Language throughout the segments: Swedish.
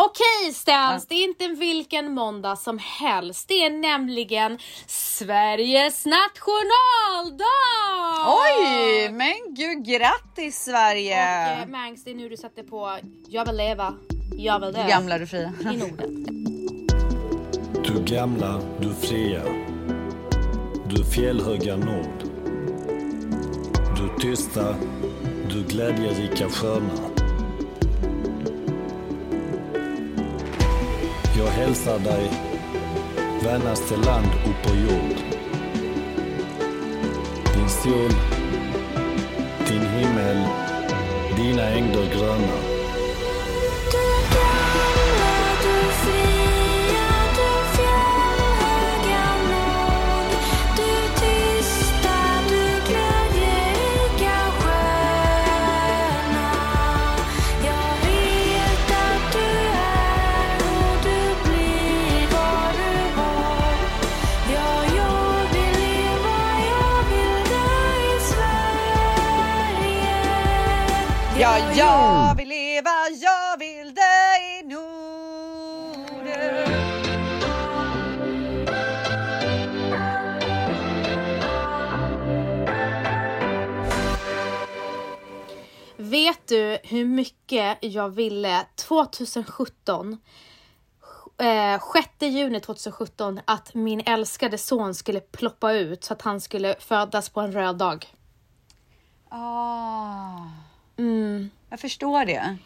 Okej Stans, det är inte vilken måndag som helst. Det är nämligen Sveriges nationaldag! Oj, men gud grattis Sverige! Och eh, Mangs, det är nu du sätter på Jag vill leva, jag vill dö. Du gamla, du fria. I Norden. Du gamla, du fria. Du fjällhöga nord. Du tysta, du glädjerika sköna. Jag hälsar dig, vänaste land upp på jord. Din sol, din himmel, dina ängder gröna. Jag vill leva, jag vill dö i Norden. Vet du hur mycket jag ville 2017 eh, 6 juni 2017 att min älskade son skulle ploppa ut så att han skulle födas på en röd dag. Ah, Mm. jag förstår det.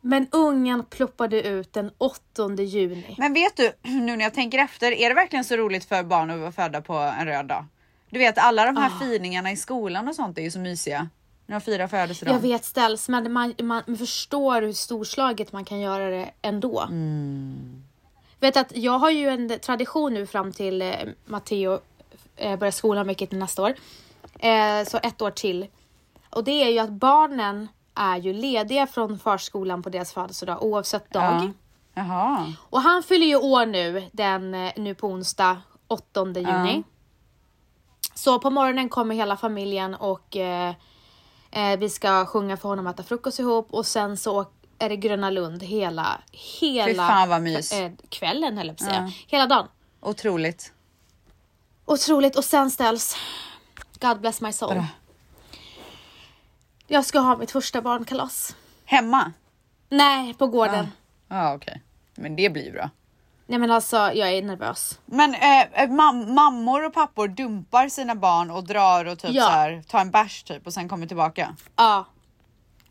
Men ungen ploppade ut den 8 juni. Men vet du, nu när jag tänker efter, är det verkligen så roligt för barn att vara födda på en röd dag? Du vet alla de här Ah. finingarna i skolan och sånt är ju så mysiga. När de firar födelsedag. Jag vet ställs, men man, man, förstår hur storslaget man kan göra det ändå. Mm. Vet att jag har ju en tradition nu fram till eh, Matteo eh, börjar skolan, vilket är nästa år. Eh, så ett år till. Och det är ju att barnen är ju lediga från förskolan på deras födelsedag oavsett dag. Ja. Jaha. Och han fyller ju år nu, den, eh, nu på onsdag 8 juni. Så på morgonen kommer hela familjen och eh, eh, vi ska sjunga för honom och äta frukost ihop och sen så är det Gröna Lund hela, hela eh, kvällen höll jag på att säga. Ja. Hela dagen. Otroligt. Otroligt. Och sen ställs God bless my soul. Vadå? Jag ska ha mitt första barnkalas. Hemma? Nej, på gården. Ja okej. Men det blir bra. Nej men alltså, jag är nervös. Men eh, eh, mam- mammor och pappor dumpar sina barn och drar och typ Ja. så här, tar en bärs typ och sen kommer tillbaka. Ja,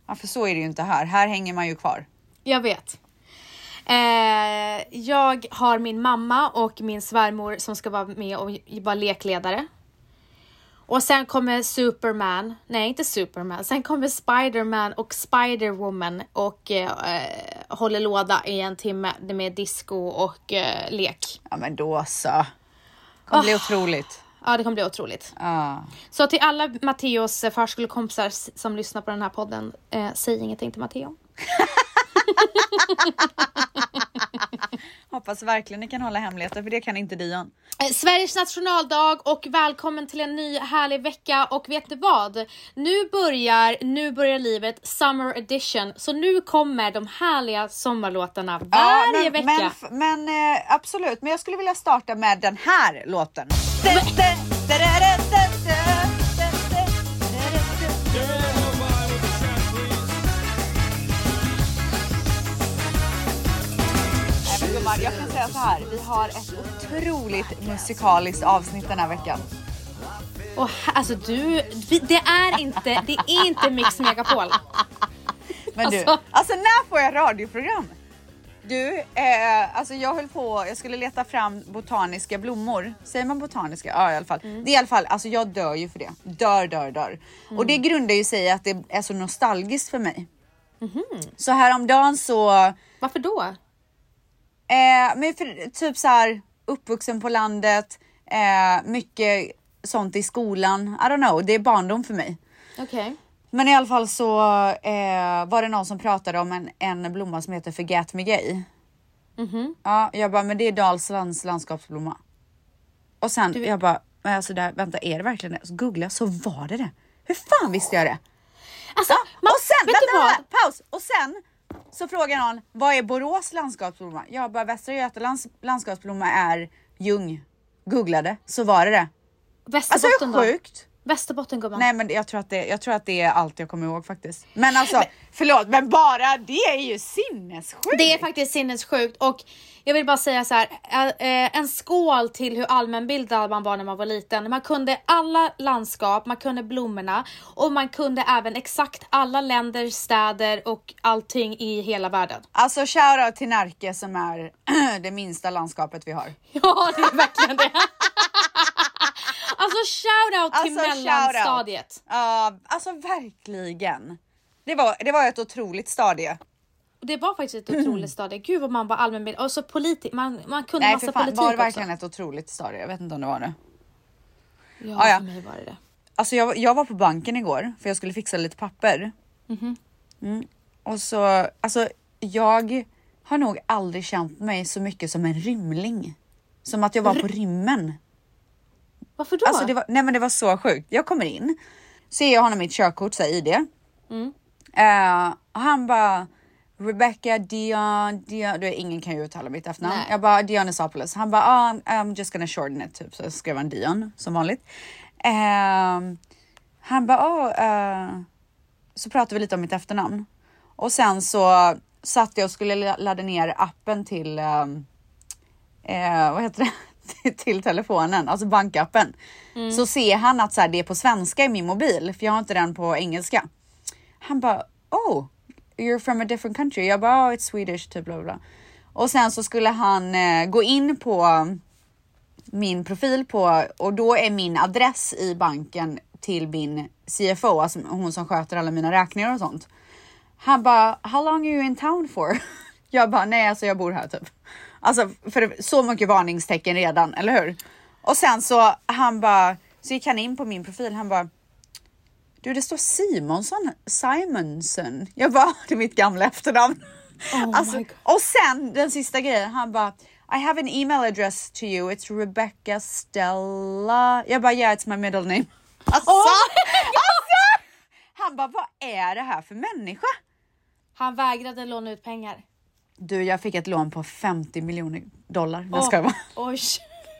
Ja för så är det ju inte här. Här hänger man ju kvar. Jag vet. Eh, jag har min mamma och min svärmor som ska vara med och vara lekledare. Och sen kommer Superman, nej inte Superman, sen kommer Spiderman och Spiderwoman och eh, eh, håller låda i en timme med disco och eh, lek. Ja men då så. kommer bli otroligt. Ja, det kommer bli otroligt. Ja. Så till alla Matteos eh, förskolekompisar som lyssnar på den här podden, eh, säg ingenting till Matteo. Hoppas verkligen ni kan hålla hemligheter för det kan inte Dion. Eh, Sveriges nationaldag och välkommen till en ny härlig vecka och vet ni vad? Nu börjar, nu börjar livet Summer edition så nu kommer de härliga sommarlåtarna varje men, vecka. Men, men eh, absolut, men jag skulle vilja starta med den här låten. Nej, säga så här, vi har ett otroligt musikaliskt avsnitt den här veckan. Och, alltså du, det är inte, det är inte Mix Megapol. Men du, Alltså- alltså när får jag radioprogram? Du, eh, alltså jag höll på, jag skulle leta fram botaniska blommor. Säger man botaniska? Ja i alla fall. Mm. Det är i alla fall, alltså jag dör ju för det. Dör, dör, dör. Och Mm. det grundar ju sig i att det är så nostalgiskt för mig. Mhm. Så häromdagen så, Varför då? Eh, men för, typ så här uppvuxen på landet, eh, mycket sånt i skolan. I don't know, det är barndom för mig. Okej. Men i alla fall så eh, var det någon som pratade om en, en blomma som heter Forget Me Gay. Mhm. Ja, jag bara, men det är Dalslands landskapsblomma. Och sen Du- jag bara, men alltså där, vänta är det verkligen det? Så googlade jag så var det det. Hur fan visste jag det? Alltså, Ja, man, och sen, vänta, vänta, paus! Och sen så frågar någon, vad är Borås landskapsblomma? Jag bara, Västra Götalands landskapsblomma är ljung. Googlade, så var det det. Alltså hur sjukt? Västerbotten gumman. Nej men jag tror, att det, jag tror att det är allt jag kommer ihåg faktiskt. Men alltså, förlåt, men bara det är ju sinnessjukt. Det är faktiskt sinnessjukt och jag vill bara säga så här, eh, en skål till hur allmänbildad man var när man var liten. Man kunde alla landskap, man kunde blommorna och man kunde även exakt alla länder, städer och allting i hela världen. Alltså shoutout till Närke som är det minsta landskapet vi har. Ja, det är verkligen det. alltså shoutout till Alltså, mellanstadiet. Ja, alltså verkligen. Det var, det var ett otroligt stadie. Det var faktiskt ett otroligt stadie. Gud vad man var allmänbildad och så politik, man, man kunde Nej massa för fan, politik var det också. verkligen ett otroligt stadie? Jag vet inte om det var det. Ja, Ah, ja. för mig var det det. Alltså jag, jag var på banken igår för jag skulle fixa lite papper. Mhm. Mm. Och så, alltså jag har nog aldrig känt mig så mycket som en rymling. Som att jag var på rymmen. Varför då? Alltså det var, nej men det var så sjukt. Jag kommer in, ser jag honom mitt körkort, här ID. Mm. Och han bara Rebecca Dion, Dion, du, ingen kan ju uttala mitt efternamn. Nej. Jag bara Dionysopoulos. Han bara ah, I'm just gonna shorten it typ. Så skrev han Dion som vanligt. Ehm, han bara oh, eh, så pratade vi lite om mitt efternamn och sen så satt jag och skulle la- ladda ner appen till ehm, eh, vad heter det? till telefonen, alltså bankappen. Så ser han att så här, det är på svenska i min mobil, för jag har inte den på engelska. Han bara, oh, you're from a different country. Jag bara, oh, it's Swedish, typ bla, bla. Och sen så skulle han eh, gå in på min profil på och då är min adress i banken till min CFO, alltså hon som sköter alla mina räkningar och sånt. Han bara, how long are you in town for? Jag bara, nej alltså jag bor här typ. Alltså för så mycket varningstecken redan, eller hur? Och sen så han bara, så gick han in på min profil, han bara, du det står Simonsson, Simonson. Jag bara, det är mitt gamla efternamn. Oh alltså, och sen den sista grejen, han bara, I have an email address to you, it's Rebecca Stella. Jag bara, yeah it's my middle name. Alltså, Oh alltså! Han bara, vad är det här för människa? Han vägrade låna ut pengar. Du, jag fick ett lån på 50 miljoner dollar. Jag Åh, ska vara. Oj.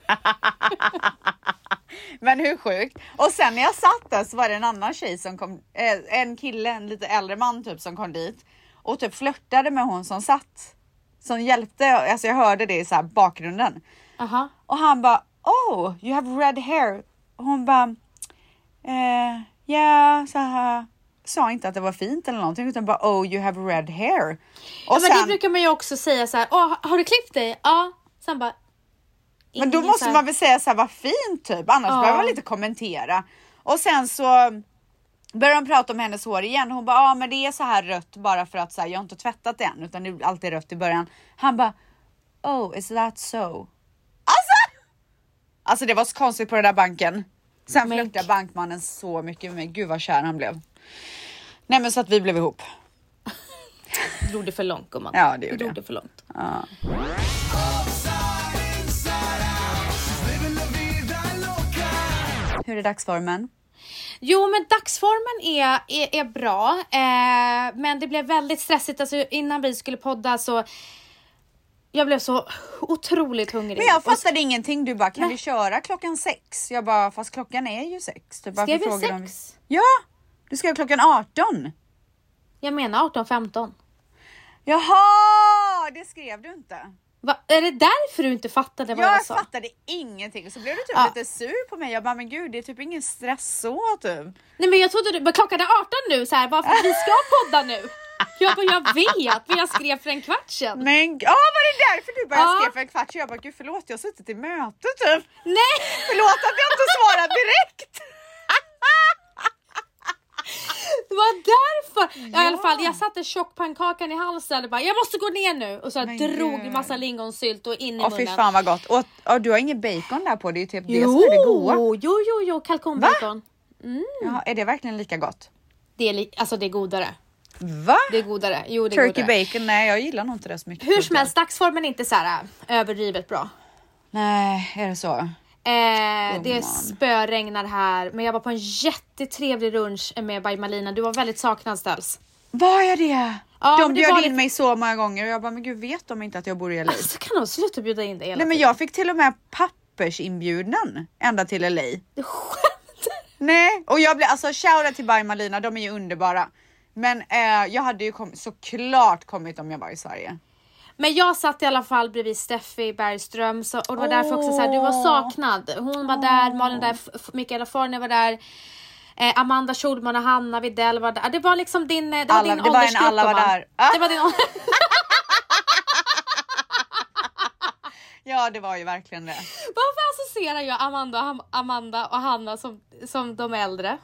Men hur sjukt? Och sen när jag satt där så var det en annan tjej som kom, eh, en kille, en lite äldre man typ som kom dit och typ flörtade med hon som satt. Som hjälpte, alltså jag hörde det i så bakgrunden. Aha. Och han bara, oh you have red hair. Och hon bara, eh, ja så här. Sa inte att det var fint eller någonting utan bara oh you have red hair. Och Ja, men det sen, brukar man ju också säga så här. Åh, har du klippt dig? Ja. Sen bara. Men då måste man väl säga så här, vad fint typ, annars Ja. behöver man inte kommentera. Och sen så började de prata om hennes hår igen. Hon bara, ja ah, men det är så här rött bara för att så här, jag har inte tvättat det än utan det är alltid rött i början. Han bara, oh is that so? Alltså! Alltså det var så konstigt på den där banken. Sen flörtade bankmannen så mycket med mig, gud vad kär han blev. Nej men så att vi blev ihop. drog det för långt gumman. Ja, det Du gjorde drog jag. det för långt. Hur är dagsformen? Jo men dagsformen är, är, är bra. Eh, men det blev väldigt stressigt. Alltså, innan vi skulle podda så jag blev så otroligt hungrig. Men jag Och fattade ingenting. Du bara, kan Nej. vi köra klockan sex? Jag bara, fast klockan är ju sex. Du bara, Skrev de- sex? Ja, du skrev klockan 18. Jag menar 18-15. Jaha, det skrev du inte. Va? Är det därför du inte fattade vad jag, Jag sa? fattade ingenting. Så blev du typ Ja. lite sur på mig. Jag bara, men gud, det är typ ingen stress så typ. Nej men jag trodde du, men klockan är 18 nu så här, varför vi ska podda nu? Jag bara, jag vet, men jag skrev för en kvart sedan. Men ja, var det därför du började Ja. skriva för en kvart sedan? Jag bara, gud förlåt, jag har suttit i möte typ. Nej! Förlåt att jag inte svarade direkt. Det var därför! Ja. I alla fall, jag satte tjockpannkakan i halsen och bara jag måste gå ner nu och så Men drog gud. massa lingonsylt och in i Åh fy munnen. fan vad gott. Och, och du har ingen bacon där på, det är ju typ det Jo, som är det goda. jo, jo, jo, kalkonbacon. Jaha, är det verkligen lika gott? Det är, li- alltså det är godare. Va? Det är godare. Jo, det är Turkey godare. bacon? Nej, jag gillar nog inte det så mycket. Hur som helst, dagsformen är inte så här äh, överdrivet bra. Nej, är det så? Eh, det spöregnar här, men jag var på en jättetrevlig lunch med By Malina. Du var väldigt saknad ställs. Var jag det? Ja, men de bjöd in lite- mig så många gånger och jag bara, men gud vet de inte att jag bor i LA? Så kan de sluta bjuda in dig hela Nej men tiden. jag fick till och med pappersinbjudan ända till LA. Du skämtar? Nej, och jag blev alltså shoutout till By Malina, de är ju underbara. Men eh, jag hade ju kom, såklart kommit om jag var i Sverige. Men jag satt i alla fall bredvid Steffi Bergström så, och det var därför också så här, du var saknad. Hon var där, Malin där, Mikaela Forne var där. Eh, Amanda Schulman och Hanna Widell var där. Det var liksom din, eh, det var Alla- din det var en alla var där. Ah. Det var din Ja det var ju verkligen det. Varför associerar jag Amanda, Amanda och Hanna som, som de äldre?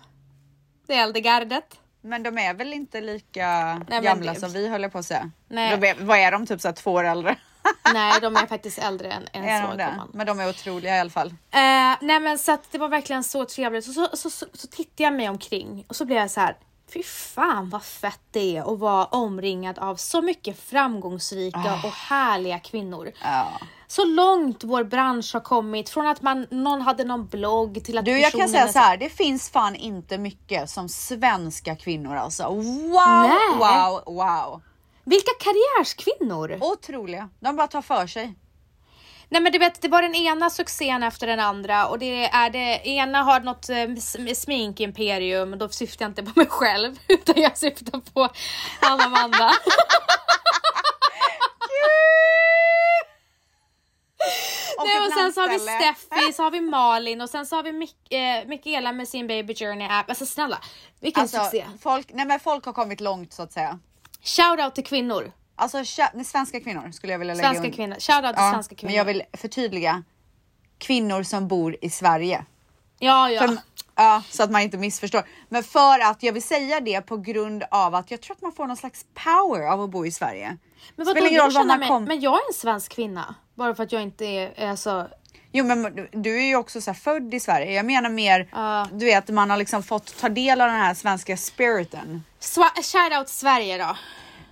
Det äldre gardet. Men de är väl inte lika men gamla det- som vi håller på att säga. Nej. De är, vad är de? Typ så två år äldre? Nej, de är faktiskt äldre än, än är så. de. Men de är otroliga i alla fall. Eh, nej men så att det var verkligen så trevligt. Så, så, så, så, så tittade jag mig omkring och så blev jag så här. Fy fan vad fett det är att vara omringad av så mycket framgångsrika Ah. och härliga kvinnor. Ja. Så långt vår bransch har kommit från att man, någon hade någon blogg till att Du jag kan säga så här, det finns fan inte mycket som svenska kvinnor alltså. Wow, Nej. wow, wow. Vilka karriärskvinnor! Otroliga. De bara tar för sig. Nej men du vet, det var den ena succén efter den andra och det är det ena har något eh, sm- sminkimperium, då syftar jag inte på mig själv utan jag syftar på Anna Amanda. Och Nej, och sen så har vi. Steffi, så har vi Malin och sen så har vi Mik- eh, Mikaela med sin Baby Journey app. Alltså snälla, vilken Alltså, succé! folk, nej men folk har kommit långt så att säga. Shoutout till kvinnor. Alltså nej, svenska kvinnor skulle jag vilja lägga Svenska kvinnor. Shoutout till Ja, svenska kvinnor. Men jag vill förtydliga. Kvinnor som bor i Sverige. Ja, ja. För, ja, så att man inte missförstår. Men för att jag vill säga det på grund av att jag tror att man får någon slags power av att bo i Sverige. men vadå, jag roll var mig, kom- men jag är en svensk kvinna. Bara för att jag inte är, alltså... Jo men du- är ju också så född i Sverige. Jag menar mer, Ja. du vet man har liksom fått ta del av den här svenska spiriten. Swa- Shoutout Sverige då.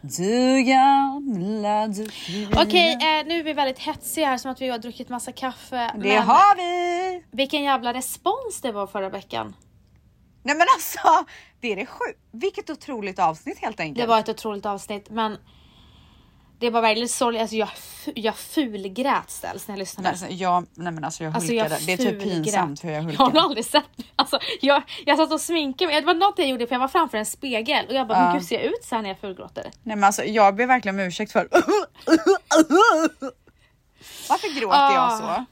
Du gamla du fina. Okej, eh, nu är vi väldigt hetsiga här som att vi har druckit massa kaffe. Det men har vi! vilken jävla respons det var förra veckan. Nej men alltså, det är det sjukt. Vilket otroligt avsnitt helt enkelt. Det var ett otroligt avsnitt men det var väldigt sorgligt. Alltså jag, jag fulgrät ställs när jag lyssnade. Alltså, jag, nej men alltså jag Alltså, hulkade. jag det är typ pinsamt hur jag Jag har aldrig sett alltså, jag, jag satt och sminkade mig. Det var något jag gjorde för jag var framför en spegel och jag bara, Ja. men gud ser jag ut så här när jag fulgråter? Nej men alltså jag ber verkligen om ursäkt för Varför gråter jag Ah. så?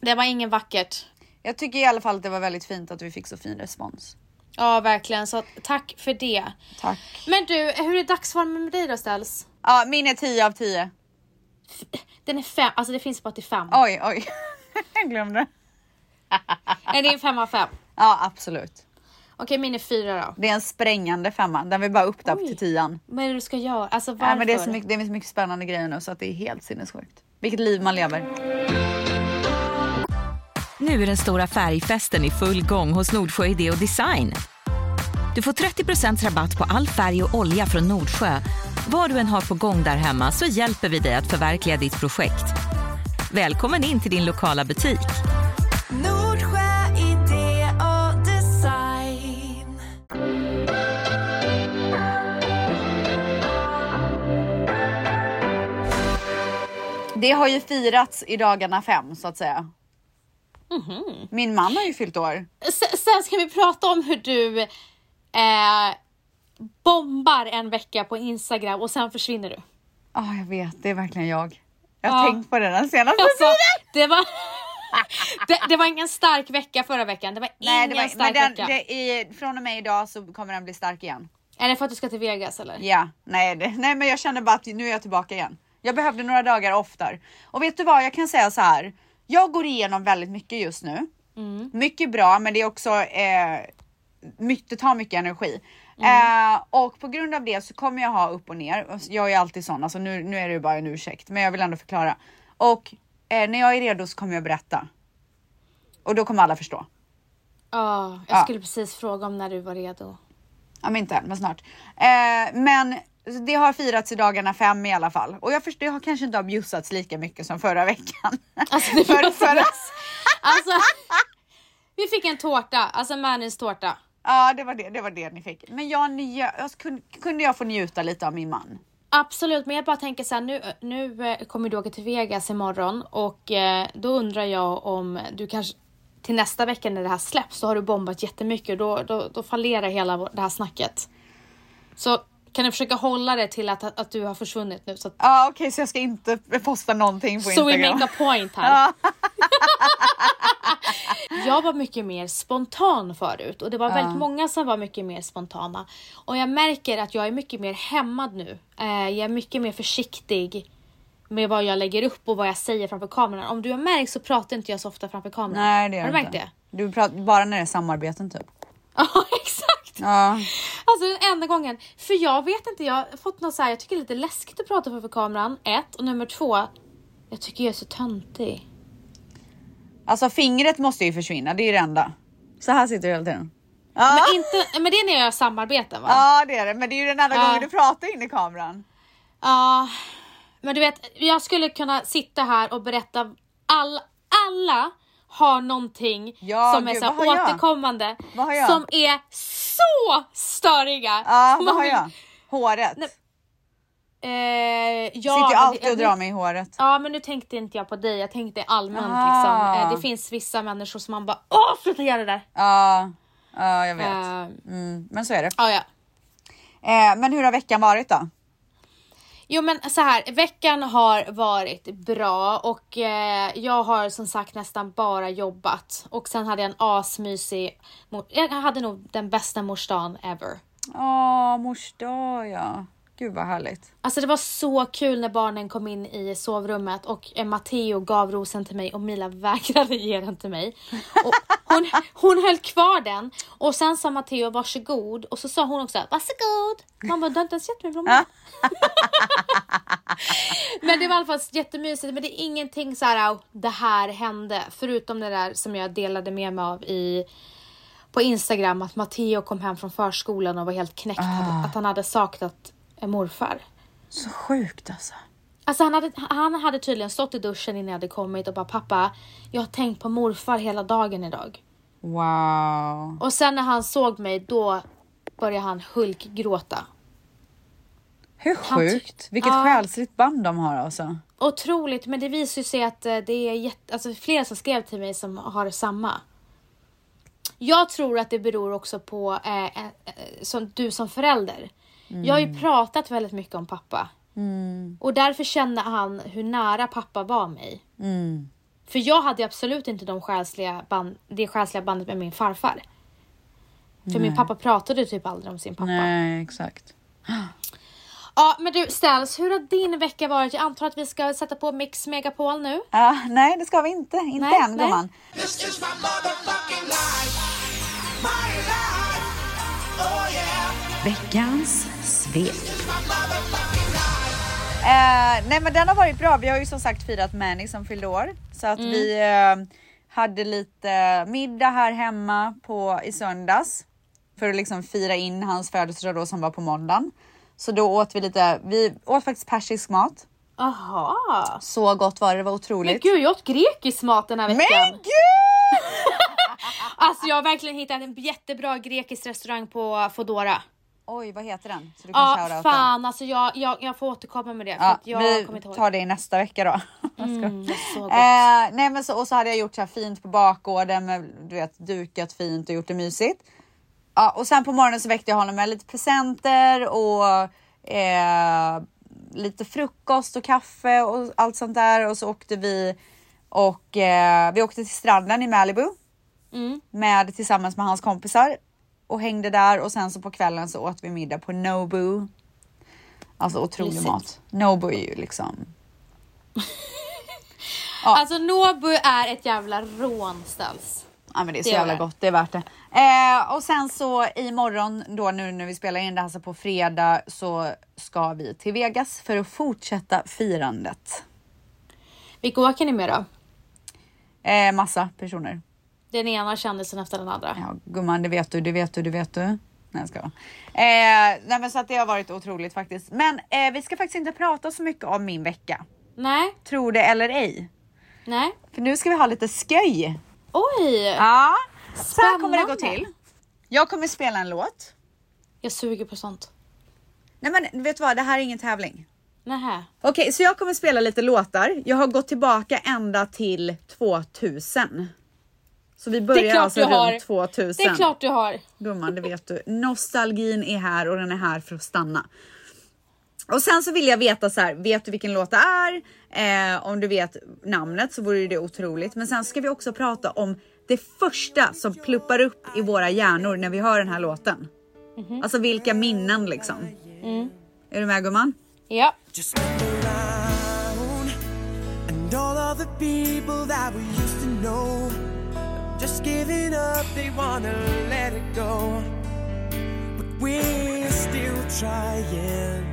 Det var ingen vackert. Jag tycker i alla fall att det var väldigt fint att vi fick så fin respons. Ja, verkligen. Så tack för det. Tack. Men du, hur är dagsformen med dig då Ställs? Ja, min är 10 av 10. Den är fem, alltså det finns bara till fem. Oj, oj. jag glömde. Är det en fem av fem? Ja, absolut. Okej, min är fyra då. Det är en sprängande femma. Den vill bara upp där Oj. till tian. Vad är det du ska göra? Alltså varför? Nej, men det, är så mycket, det är så mycket spännande grejer nu så att det är helt sinnessjukt. Vilket liv man lever. Nu är den stora färgfesten i full gång hos Nordsjö Idé och Design. Du får 30% rabatt på all färg och olja från Nordsjö. Vad du än har på gång där hemma så hjälper vi dig att förverkliga ditt projekt. Välkommen in till din lokala butik. Nordsjö idé och design. Det har ju firats i dagarna fem så att säga. Mhm. Min man har ju fyllt år. Sen, sen ska vi prata om hur du eh, bombar en vecka på Instagram och sen försvinner du. Ja, jag vet. Det är verkligen jag. Jag har Ja. tänkt på det den senaste Alltså, tiden. det var... det, det var ingen stark vecka förra veckan. Det var Nej, ingen det var, men stark den, vecka. det, i, från och med idag så kommer den bli stark igen. Är det för att du ska till Vegas eller? Ja, nej, det, nej men jag känner bara att nu är jag tillbaka igen. Jag behövde några dagar oftare. Och vet du vad, jag kan säga så här. Jag går igenom väldigt mycket just nu. Mycket bra, men det är också eh, mycket, tar mycket energi. Eh, och på grund av det så kommer jag ha upp och ner. Jag är alltid sån, alltså nu, nu är det bara en ursäkt, men jag vill ändå förklara. Och eh, när jag är redo så kommer jag berätta. Och då kommer alla förstå. Ja, jag Ja. skulle precis fråga om när du var redo. Ja, men inte än, men snart. Eh, men det har firats i dagarna fem i alla fall. Och jag förstår, jag har kanske inte har bjussats lika mycket som förra veckan. Alltså, det För- var för- alltså, vi fick en tårta, alltså Mannys tårta. Ja, det var det, det var det ni fick. Men jag, njö, jag kunde, kunde jag få njuta lite av min man? Absolut, men jag bara tänker så här, nu, nu eh, kommer du åka till Vegas imorgon och eh, då undrar jag om du kanske till nästa vecka när det här släpps så har du bombat jättemycket och då, då, då fallerar hela det här snacket. Så kan du försöka hålla det till att, att du har försvunnit nu så att Ja, okej, så jag ska inte posta någonting på So we Instagram. make a point här. jag var mycket mer spontan förut och det var väldigt många som var mycket mer spontana. Och jag märker att jag är mycket mer hämmad nu. Eh, jag är mycket mer försiktig med vad jag lägger upp och vad jag säger framför kameran. Om du har märkt så pratar inte jag så ofta framför kameran. Nej, det gör Har du märkt inte. det? Du pratar bara när det är samarbeten typ. Ja, exakt. Ja. Alltså den enda gången. För jag vet inte, jag har fått något så här, jag tycker det är lite läskigt att prata framför kameran. Ett. Och nummer två. Jag tycker jag är så töntig. Alltså fingret måste ju försvinna, det är det enda. Så här sitter du hela tiden. Ja, Men, inte, men det är när jag gör samarbeten va? ja det är det. Men det är ju den enda Ja. gången du pratar in i kameran. Ja, men du vet, jag skulle kunna sitta här och berätta all, alla har någonting Ja, som är gud, så här återkommande som är så störiga. Ja, vad man har jag? Håret. Nej, Eh, ja, Sitter ju alltid det- och drar mig i håret. Ja men nu tänkte inte jag på dig, jag tänkte allmänt Ah. liksom. Eh, det finns vissa människor som man bara åh sluta göra det där. Ja, ja jag vet. Eh, Mm, men så är det. ja, ja. Eh, men hur har veckan varit då? Jo men så här, veckan har varit bra och eh, jag har som sagt nästan bara jobbat. Och sen hade jag en asmysig, jag hade nog den bästa morsdagen ever. Ja, mors dag ja. Gud vad härligt. Alltså det var så kul när barnen kom in i sovrummet och eh, Matteo gav rosen till mig och Mila vägrade ge den till mig. Och hon, hon höll kvar den och sen sa Matteo varsågod och så sa hon också varsågod. Man bara du har inte ens gett mig blommor. men det var i alla fall jättemysigt men det är ingenting så här "Au, det här hände förutom det där som jag delade med mig av i på Instagram att Matteo kom hem från förskolan och var helt knäckt hade, att han hade saknat morfar. Så sjukt alltså. Alltså han hade, han hade tydligen stått i duschen innan jag hade kommit och bara pappa, jag har tänkt på morfar hela dagen idag. Wow. Och sen när han såg mig då började han hulkgråta. Hur sjukt. Vilket Ja. själsligt band de har alltså. Otroligt, men det visar ju sig att eh, det är jätte, alltså flera som skrev till mig som har samma. Jag tror att det beror också på eh, eh, eh, som du som förälder. Jag har ju pratat väldigt mycket om pappa. Och därför känner han hur nära pappa var mig. Mm. För jag hade absolut inte de själsliga band, det själsliga bandet med min farfar. För min pappa pratade typ aldrig om sin pappa. Nej, exakt. Ja men du Ställs, hur har din vecka varit? Jag antar att vi ska sätta på Mix Megapol nu. Ah, nej, det ska vi inte. Inte Nej, än nej. gumman. This is my motherfucking life. My life. Oh yeah. Veckans svek. Eh, nej men den har varit bra. Vi har ju som sagt firat Manny som fyllde år. Så att vi eh, hade lite middag här hemma på, i söndags. För att liksom fira in hans födelsedag då som var på måndagen. Så då åt vi lite, vi åt faktiskt persisk mat. Aha. Så gott var det, det var Men otroligt. gud jag åt grekisk mat den här veckan. Men gud! Alltså jag har verkligen hittat en jättebra grekisk restaurang på Fodora. Oj, vad heter den? Så du kan Ja fan alltså jag, jag, jag får återkomma med det för Ja, jag vi kommer inte ihåg. tar det i nästa vecka då. Mm, så gott. Eh, nej men så, och så hade jag gjort så här fint på bakgården med du vet dukat fint och gjort det mysigt. Ja, och sen på morgonen så väckte jag honom med lite presenter och eh, lite frukost och kaffe och allt sånt där och så åkte vi och eh, vi åkte till stranden i Malibu Mm. med tillsammans med hans kompisar och hängde där och sen så på kvällen så åt vi middag på Nobu. Alltså otrolig Mysigt. mat. Nobu är ju liksom Alltså Nobu är ett jävla rån Ställs. Ja men det är så Det jävla det. gott, det är värt det. Eh, och sen så imorgon då nu när vi spelar in det här så på fredag så ska vi till Vegas för att fortsätta firandet. Vilka åker ni med då? Eh, massa personer. Den ena kändisen efter den andra. Ja gumman det vet du, det vet du, det vet du. Nej, jag ska. Eh, nej, men så att det har varit otroligt faktiskt. Men eh, vi ska faktiskt inte prata så mycket om min vecka. Nej, Tror det eller ej. nej. För nu ska vi ha lite sköj. Oj! Ja, så här kommer det gå Spännande. till. Jag kommer spela en låt. Jag suger på sånt. Nej men vet du vad, det här är ingen tävling. Nähä. Okej, så jag kommer spela lite låtar. Jag har gått tillbaka ända till 2000. Så vi börjar alltså du har. runt 2000. Det är klart du har. Gumman, det vet du. Nostalgin är här och den är här för att stanna. Och sen så vill jag veta så här, vet du vilken låt det är? Eh, om du vet namnet så vore det otroligt. Men sen ska vi också prata om det första som pluppar upp i våra hjärnor när vi hör den här låten. Alltså vilka minnen liksom. Är du med gumman? Ja. Just just giving up, they wanna let it go. But we're still trying.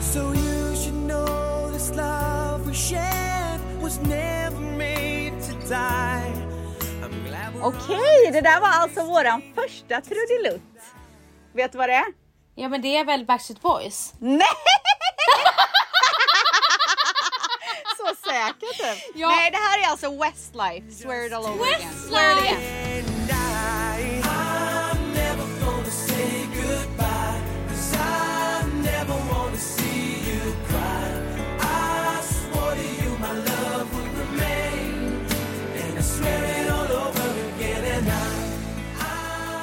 So you should know this love we shared was never made to die. Okej, det där var alltså våran första trudelutt. Vet du vad det är? Ja men det är väl Backstreet Boys? Nej! Säker typ. Ja. Nej, det här är alltså Westlife. Swear it all over it again. Swear it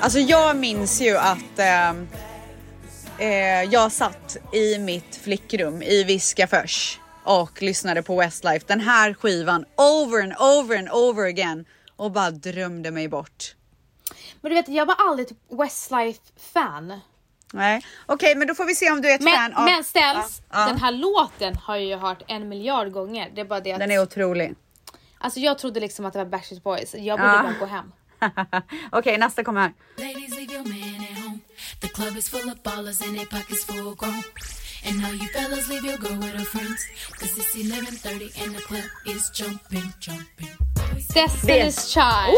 Alltså jag minns ju att ehm, eh, jag satt i mitt flickrum i Viskafors och lyssnade på Westlife, den här skivan over and over and over again och bara drömde mig bort. Men du vet, jag var aldrig typ Westlife-fan. Nej, okej, men då får vi se om du är ett Men, fan av... men ställs, Ja, ja. den här låten har jag ju hört en miljard gånger. Det är bara det att, Den är otrolig. alltså jag trodde liksom att det var Backstreet Boys. Jag borde Ja. bara gå hem. okej, nästa kommer här. And all you fellas, leave your girl with her friends. Cause it's 11.30 and the club is jumping, jumping. Destiny's Child.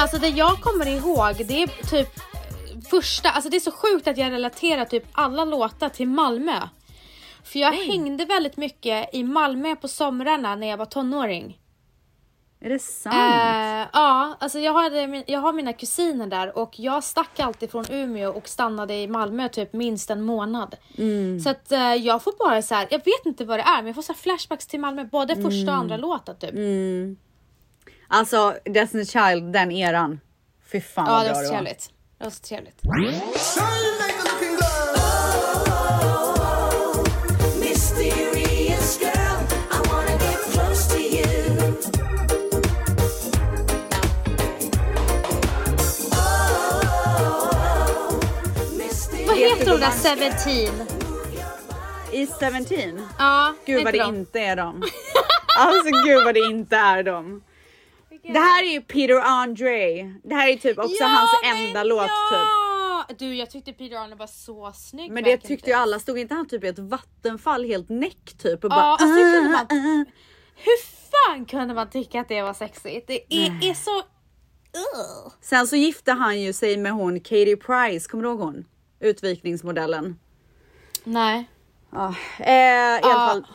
Alltså det jag kommer ihåg det är typ första, alltså det är så sjukt att jag relaterar typ alla låtar till Malmö. För jag hängde väldigt mycket i Malmö på somrarna när jag var tonåring. Är det sant? Eh, ja, alltså jag, hade, min- jag har mina kusiner där och jag stack alltid från Umeå och stannade i Malmö typ minst en månad. Så att eh, jag får bara så här, jag vet inte vad det är men jag får så här flashbacks till Malmö, både första och andra låten typ. Alltså Destiny's Child, den eran. Fy fan Ja vad det bra var det så var. trevligt. Det var så trevligt. Där 17? I 17? Ja, Gud vad det de. inte är dem. Alltså gud vad det inte är dem. Det här är ju Peter Andre. Det här är typ också Ja, hans enda låt typ. ja! Du jag tyckte Peter Arne var så snygg. Men det tyckte ju alla. Stod inte han typ i ett vattenfall helt näck typ och Ja, bara alltså, kunde man- "Ah, ah." Hur fan kunde man tycka att det var sexigt? Det är, är så... Ugh. Sen så gifte han ju sig med hon Katie Price, kommer du ihåg hon? Utvikningsmodellen. Nej. Ja, eh, i alla Ja. fall.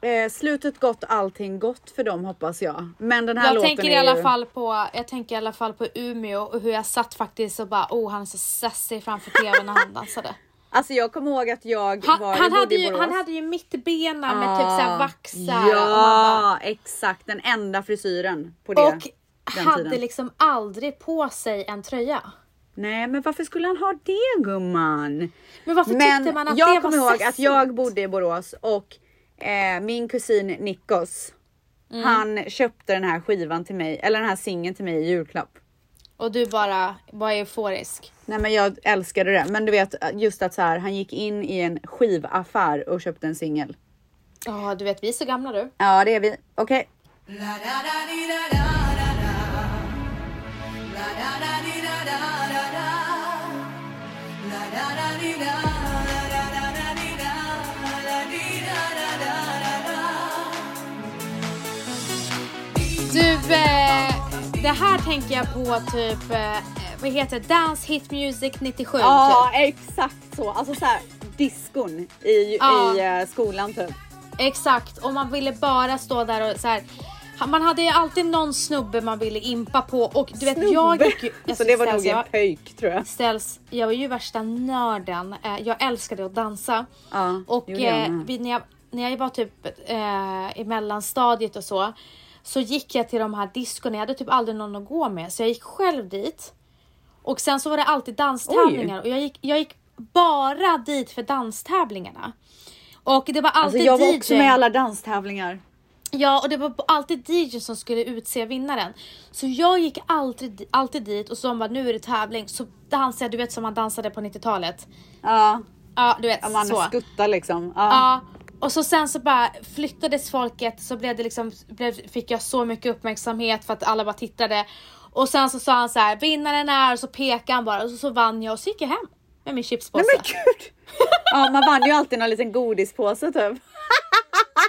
Eh, slutet gott, allting gott för dem hoppas jag. Men den här Jag låten tänker, är i alla ju... fall på, jag tänker i alla fall på Umeå och hur jag satt faktiskt och bara oh han är så sassy framför tvn när han dansade. Alltså jag kommer ihåg att jag Han, var, han, hade ju, han hade ju mittbena med typ såhär vaxar. Ja, bara, exakt. Den enda frisyren på det. och hade tiden. liksom aldrig på sig en tröja. Nej, men varför skulle han ha det gumman? Men varför Men tyckte man att jag det kommer var ihåg att jag bodde i Borås och eh, min kusin Nikos, Mm. han köpte den här skivan till mig, eller den här singeln till mig i julklapp. Och du bara var euforisk. Nej men jag älskade det. Men du vet just att så här, han gick in i en skivaffär och köpte en singel. Ja du vet vi är så gamla du. Ja det är vi. Okej. Du, eh, det här tänker jag på typ eh, vad heter det? Dance Hit Music 97 Ja, typ. exakt så. Alltså så här diskon i, Ja. i eh, skolan typ. Exakt, och man ville bara stå där och så här. Man hade alltid någon snubbe man ville impa på och du vet jag gick ju... Så det var nog en pöjk tror jag. ställs, jag var ju värsta nörden. Eh, Jag älskade att dansa. Ja, och jag eh, vid, när, jag, när jag var typ eh, i mellanstadiet och så. Så gick jag till de här diskorna, jag hade typ aldrig någon att gå med. Så jag gick själv dit. Och sen så var det alltid danstävlingar och jag gick, jag gick bara dit för danstävlingarna. Och det var Alltså alltid jag var DJ. också med i alla danstävlingar. Ja, och det var alltid DJ som skulle utse vinnaren. Så jag gick alltid, alltid dit och så de bara nu är det tävling. Så dansade jag, du vet som man dansade på 90-talet. Ja, Ja, du vet ja, man så. skuttar liksom. Ja. Ja, och så sen så bara flyttades folket så blev det liksom, blev, fick jag så mycket uppmärksamhet för att alla bara tittade. Och sen så sa han så här, vinnaren är och så pekade han bara och så, så vann jag och så gick jag hem med min chipspåse. Nej men gud! Ja man vann ju alltid någon liten godispåse typ.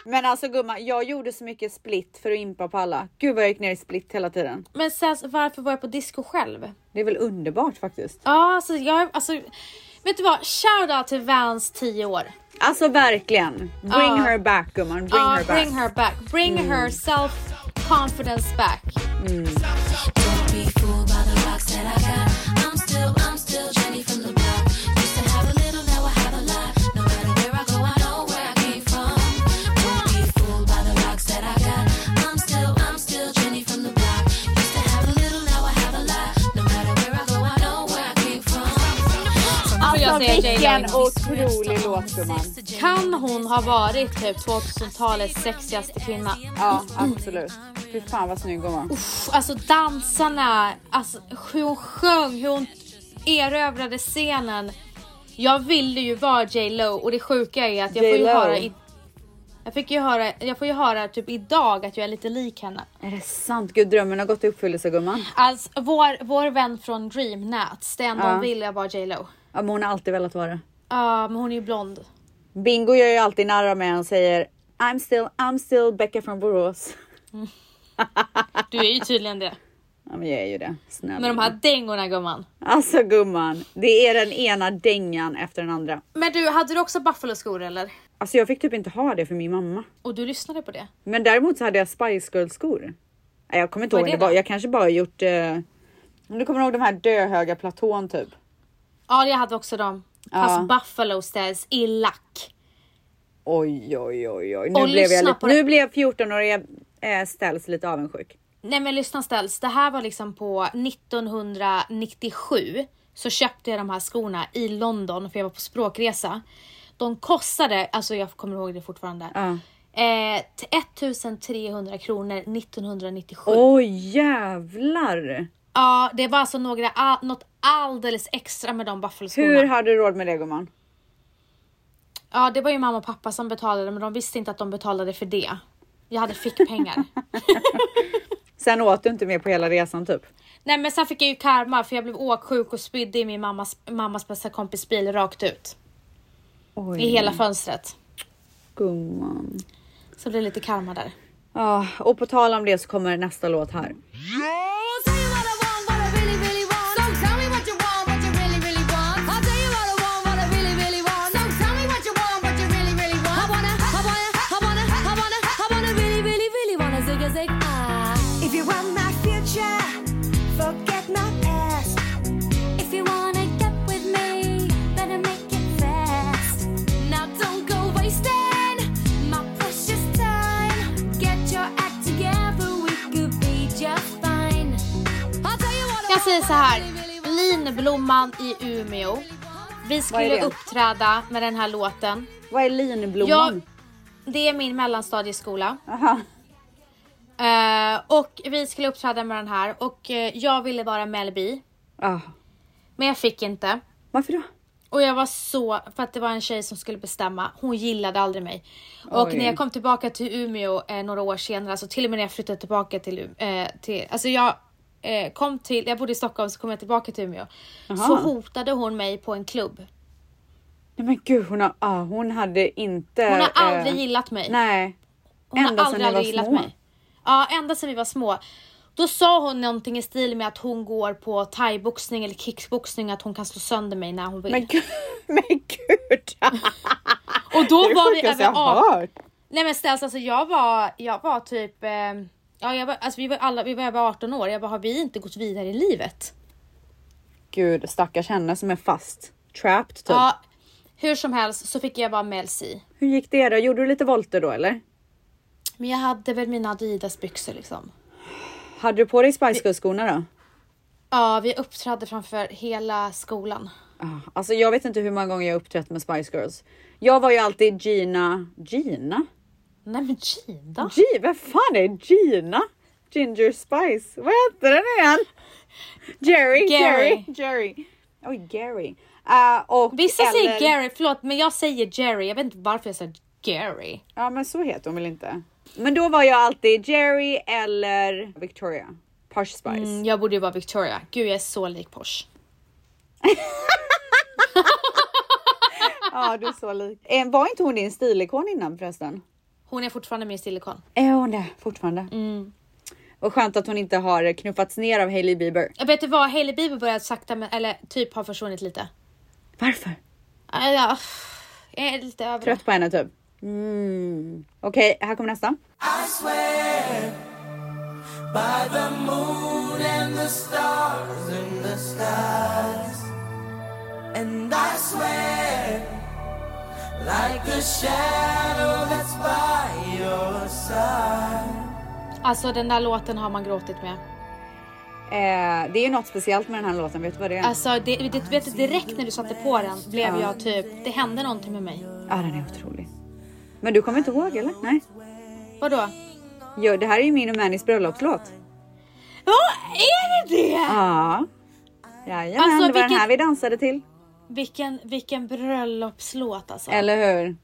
Men alltså gumman, jag gjorde så mycket split för att impa på alla. Gud vad jag gick ner i split hela tiden. Men sen så varför var jag på disco själv? Det är väl underbart faktiskt. Ja, alltså jag, alltså vet du vad? Shoutout till Vans 10 år. Alltså verkligen. Bring Ja. her back gumman, bring Ja, her back. bring her back. Bring her self confidence back. Don't Alltså vilken otrolig låt gumman. Kan hon ha varit typ 2000-talets sexigaste kvinna? Ja absolut. Fy fan vad snygg hon var. Pff, Alltså dansarna, alltså hur hon sjöng, hur hon erövrade scenen. Jag ville ju vara J Lo och det sjuka är att jag får ju höra i, jag fick ju höra, jag får ju höra typ idag att jag är lite lik henne. Är det sant? Gud drömmen har gått i uppfyllelse gumman. Alltså vår, vår vän från Dream Nats, det enda Ja. hon ville var J Lo. Ja, men hon har alltid velat vara det. Ja men hon är ju blond. Bingo gör ju alltid narr av mig och säger I'm still, I'm still Becka från Borås. Du är ju tydligen det. Ja men jag är ju det. Snälla. Med de här dängorna gumman. Alltså gumman, det är den ena dängan efter den andra. Men du, hade du också Buffalo-skor eller? Alltså jag fick typ inte ha det för min mamma. Och du lyssnade på det? Men däremot så hade jag Spice Girls skor. Nej, Jag kommer inte Vad ihåg, det det jag kanske bara gjort... Eh, du kommer ihåg de här döhöga platån typ. Ja, jag hade också dem. Fast Buffalo ställs i lack. Oj oj oj oj. Nu Och blev, jag lite, nu blev 14-åriga eh, ställs lite avundsjuk. Nej men lyssna ställs, det här var liksom på 1997 så köpte jag de här skorna i London för jag var på språkresa. De kostade, alltså jag kommer ihåg det fortfarande, Ja. eh, till 1300 kronor 1997. Oj jävlar! Ja, det var alltså några, a- något alldeles extra med de Buffalo-skorna. Hur har du råd med det gumman? Ja, det var ju mamma och pappa som betalade men de visste inte att de betalade för det. Jag hade fickpengar. Sen åt du inte mer på hela resan typ? Nej men sen fick jag ju karma för jag blev åksjuk och spydde i min mammas, mammas bästa kompis bil rakt ut. Oj, I hela fönstret. gumman. Så det blev lite karma där. Ja, och på tal om det så kommer nästa låt här. Tell säger så här. Linblomman i Umeå. Vi skulle uppträda med den här låten. Vad är linblomman? Jag, det är min mellanstadieskola. Aha. Eh, och vi skulle uppträda med den här och eh, jag ville vara Mel B. Ah. Men jag fick inte. Varför då? Och jag var så, för att det var en tjej som skulle bestämma. Hon gillade aldrig mig. Och Oj. när jag kom tillbaka till Umeå eh, några år senare, alltså till och med när jag flyttade tillbaka till, eh, till alltså jag eh, kom till, jag bodde i Stockholm så kom jag tillbaka till Umeå. Så hotade hon mig på en klubb. Nej men gud, hon, har, ah, hon hade inte... Hon har aldrig eh, gillat mig. Nej. Hon ända har sedan aldrig, var aldrig gillat små. mig. Ja, ända sedan vi var små. Då sa hon någonting i stil med att hon går på thaiboxning eller kickboxning, att hon kan slå sönder mig när hon vill. Men gud! Men gud! och då det är var vi över jag har 18. hört. Nej men ställs alltså jag var, jag var typ, eh, ja jag var, alltså vi var alla, vi var över 18 år. Jag bara, har vi inte gått vidare i livet? Gud, stackars henne som är fast. Trapped typ. Ja, hur som helst så fick jag vara Mel C. Hur gick det då? Gjorde du lite volter då eller? Men jag hade väl mina Adidas byxor liksom. Hade du på dig Spice Girls-skorna då? Ja, vi uppträdde framför hela skolan. Ah, Alltså jag vet inte hur många gånger jag uppträtt med Spice Girls. Jag var ju alltid Gina... Gina? Nej men Gina? G, vem fan är Gina? Ginger Spice. Vad hette den igen? Jerry, Gary. Jerry, Jerry. Oj, Gary. Uh, och Vissa säger eller- Gary, förlåt men jag säger Jerry. Jag vet inte varför jag säger Gary. Ja, men så heter hon väl inte? Men då var jag alltid Jerry eller Victoria. Posh Spice. Mm, jag borde ju vara Victoria. Gud jag är så lik Porsche. Ja, du är så lik. Eh, Var inte hon din stilikon innan förresten? Hon är fortfarande min stilikon. Är hon det fortfarande? Mm. Och skönt att hon inte har knuffats ner av Hailey Bieber. Jag vet du vad, Hailey Bieber börjar sakta men, eller typ har försvunnit lite. Varför? Äh, Ja, jag är lite över. Trött på henne typ. Mm. Okej, här kommer nästa. I swear by the moon and the stars in the skies. And I swear Alltså den där låten har man gråtit med. Eh, det är ju något speciellt med den här låten, vet du vad det är? Alltså det, det, vet du, direkt när du satte på den blev jag typ, det hände någonting med mig. Ja, den är otrolig. Men du kommer inte ihåg eller? Nej. Vadå? Jo, det här är ju min och Mannys bröllopslåt. Ja, är det det? Ja. Jajamän, Alltså, det var den vilket- här vi dansade till. Vilken, vilken bröllopslåt alltså. Eller hur?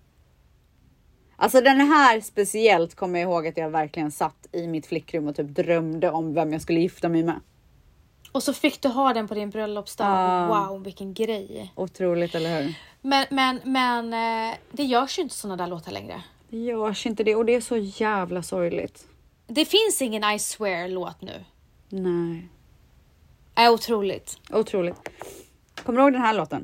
Alltså den här speciellt kommer jag ihåg att jag verkligen satt i mitt flickrum och typ drömde om vem jag skulle gifta mig med. Och så fick du ha den på din bröllopsdag. Ja. Wow, vilken grej. Otroligt, eller hur? Men, men, men eh, det görs ju inte såna där låtar längre. Det görs inte det och det är så jävla sorgligt. Det finns ingen I swear-låt nu. Nej, Är otroligt. otroligt. Kommer du ihåg den här låten?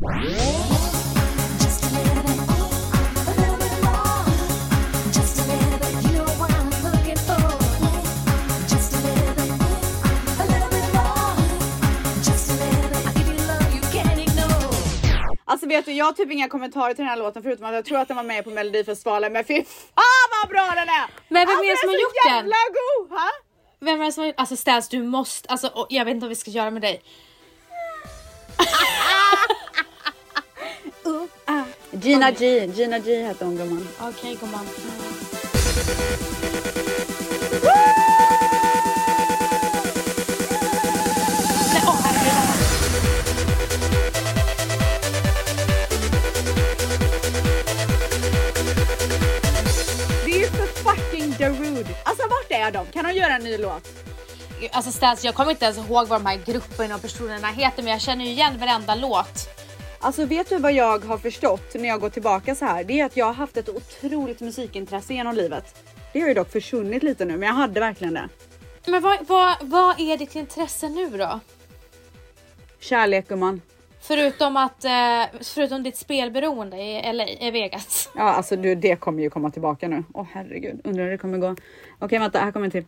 Alltså vet du, jag har typ inga kommentarer till den här låten förutom att jag tror att den var med på Melodifestivalen. Men fy fan vad bra den är! Men vem är det alltså, som har den gjort är så den? jävla god! Ha? Vem är det som har Alltså Stas, du måste, alltså jag vet inte vad vi ska göra med dig. Gina G, Gina G hette hon gumman. Okej gumman. Fucking Darude. Alltså vart är de? Kan de göra en ny låt? Alltså Stas, jag kommer inte ens ihåg vad de här grupperna och personerna heter men jag känner ju igen varenda låt. Alltså vet du vad jag har förstått när jag går tillbaka så här? Det är att jag har haft ett otroligt musikintresse genom livet. Det har ju dock försvunnit lite nu, men jag hade verkligen det. Men vad, vad, vad är ditt intresse nu då? Kärlek gumman. Förutom att, eh, förutom ditt spelberoende i LA, i Vegas. Ja, alltså du, det kommer ju komma tillbaka nu. Åh herregud, undrar hur det kommer gå. Okej, vänta, här kommer en till.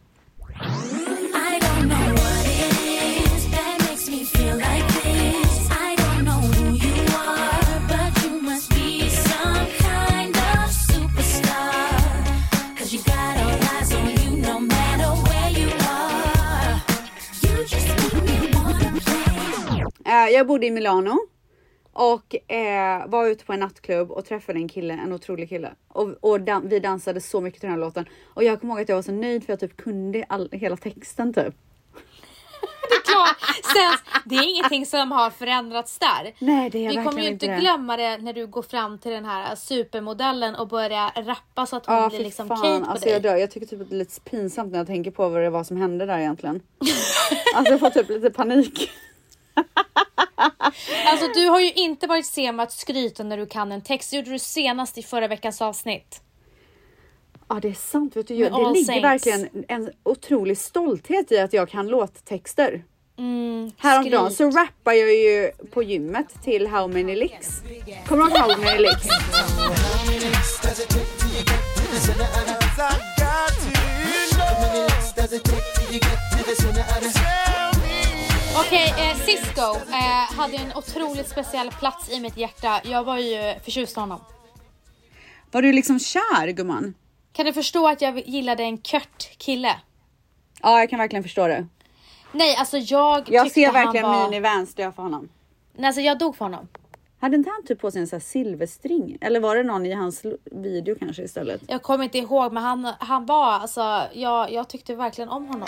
Jag bodde i Milano och eh, var ute på en nattklubb och träffade en kille, en otrolig kille. Och, och dan- vi dansade så mycket till den här låten. Och jag kommer ihåg att jag var så nöjd för jag typ kunde all, hela texten typ. Det är klart, det är ingenting som har förändrats där. Nej, det är Vi kommer ju inte det. glömma det när du går fram till den här supermodellen och börjar rappa så att hon Ja, blir liksom fan. Kate på Alltså dig. jag dör. Jag tycker typ att det är lite pinsamt när jag tänker på vad det var som hände där egentligen. alltså jag får typ lite panik. Alltså du har ju inte varit sen med att skryta när du kan en text. Det gjorde du senast i förra veckans avsnitt. Ja det är sant, vet du, det ligger Saints. verkligen en otrolig stolthet i att jag kan låttexter. Mm, Häromdagen så rappar jag ju på gymmet till How many licks. Kommer du ihåg How many licks? Okej, eh, Cisco eh, hade en otroligt speciell plats i mitt hjärta. Jag var ju förtjust i honom. Var du liksom kär gumman? Kan du förstå att jag gillade en kört kille? Ja jag kan verkligen förstå det. Nej, alltså jag Jag ser verkligen var... minivans dö för honom. Nej, alltså jag dog för honom. Hade inte han typ på sig en sån här silverstring? Eller var det någon i hans video kanske istället? Jag kommer inte ihåg, men han, han var alltså, jag, jag tyckte verkligen om honom.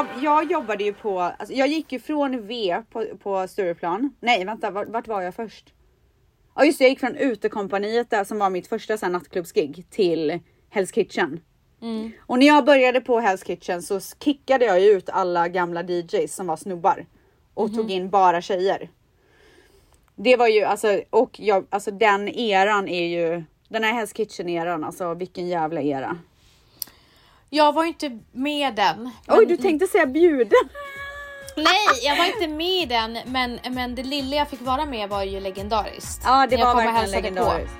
Jag, jag jobbade ju på, alltså, jag gick ju från V på, på Stureplan. Nej vänta, vart, vart var jag först? Ja just det, jag gick från utekompaniet där som var mitt första så här, nattklubbsgig till Hell's Kitchen. Och när jag började på Hell's Kitchen så kickade jag ju ut alla gamla DJs som var snubbar och tog in bara tjejer. Det var ju alltså, och jag, alltså den eran är ju, den här Hell's Kitchen eran, alltså vilken jävla era. Jag var ju inte med den. Oj, men- du tänkte säga bjuden? Nej, jag var inte med i den, men, men det lilla jag fick vara med var ju legendariskt. Ja, det jag var verkligen hälsade på. legendariskt.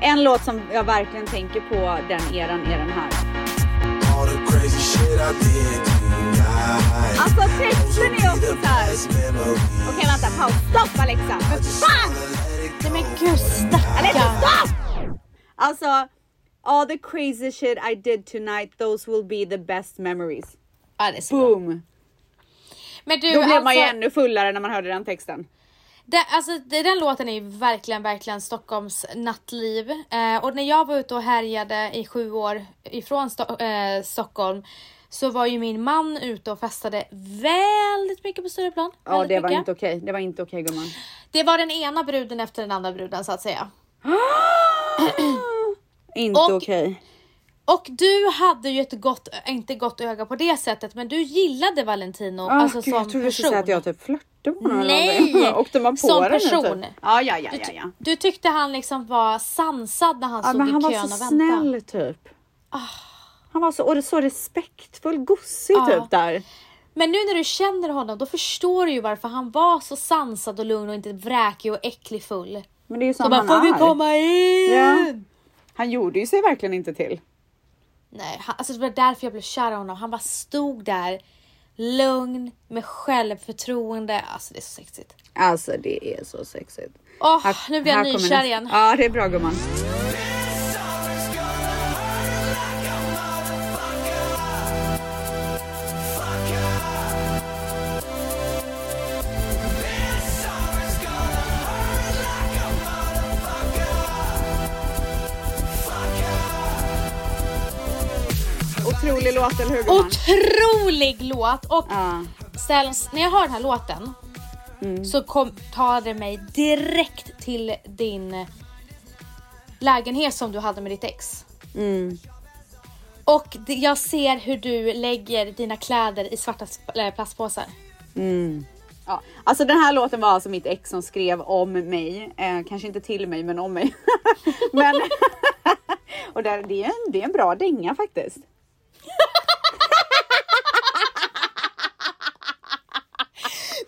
En låt som jag verkligen tänker på den eran är den här. All the crazy shit I did tonight. Alltså texten är också såhär. Okej vänta, paus. Stopp Alexa! För fan! Nej men gud Alexa stackarn. stopp! Alltså, all the crazy shit I did tonight, those will be the best memories. Ja, det är så bra. Boom! Men du, Då blev man ju alltså, ännu fullare när man hörde den texten. det, alltså, det, den låten är ju verkligen, verkligen Stockholms nattliv. Eh, och när jag var ute och härjade i sju år ifrån Sto- eh, Stockholm så var ju min man ute och festade väldigt mycket på Stureplan. Ja, det var inte okej. Det var inte okej gumman. Det var den ena bruden efter den andra bruden så att säga. Inte Och- okej. Och du hade ju ett gott, inte gott öga på det sättet, men du gillade Valentino Ah, alltså gud, som jag trodde du skulle person. säga att jag typ flörtade med honom. Nej. Åkte man på som person. Typ? Ja, ja, ja, Du, ja, ja. du tyckte han liksom var sansad när han Ja, stod men i han var kön så och väntade. snäll typ. Han var så, och så respektfull, gossig Ja. typ där. Men nu när du känner honom, då förstår du ju varför han var så sansad och lugn och inte vräkig och äcklig full. Men det är ju Så som bara, han får vi är. komma in? Ja. Han gjorde ju sig verkligen inte till. Nej, han, alltså det var därför jag blev kär i honom. Han bara stod där, lugn, med självförtroende. Alltså det är så sexigt. Alltså det är så sexigt. Åh, Här- nu blir jag nykär igen. Ja, det är bra gumman. Otrolig låt, eller hur gumman? Otrolig låt! Och Ja. ställs, när jag hör den här låten Mm. så kom, tar det mig direkt till din lägenhet som du hade med ditt ex. Mm. Och det, jag ser hur du lägger dina kläder i svarta plastpåsar. Ja, alltså den här låten var alltså mitt ex som skrev om mig. Eh, kanske inte till mig, men om mig. men och där, det, är en, det är en bra dänga faktiskt.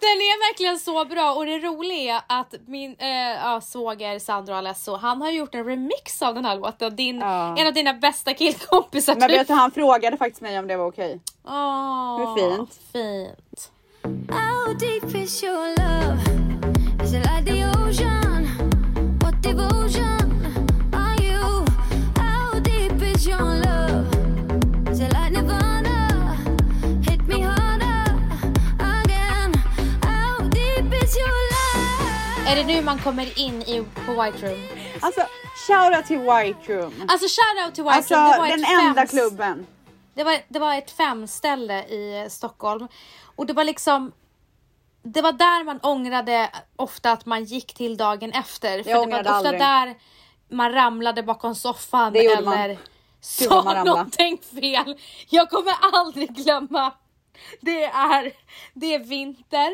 Den är verkligen så bra och det roliga är att min äh, ja, svåger Sandro Alesso, han har gjort en remix av den här låten. Din, Ja. En av dina bästa killkompisar. Men vet du, han frågade faktiskt mig om det var okej. Åh, Hur fint. Fint. How deep is your love? Is it like the ocean? What devotion Är det nu man kommer in i, på White Room? Alltså shoutout till White Room. Alltså shoutout till White Alltså Room. Det var den ett enda fems- klubben. Det var, det var ett femställe i Stockholm och det var liksom det var där man ångrade ofta att man gick till dagen efter. För det var ofta aldrig. där man ramlade bakom soffan eller man sa någonting fel. Jag kommer aldrig glömma. Det är, det är vinter.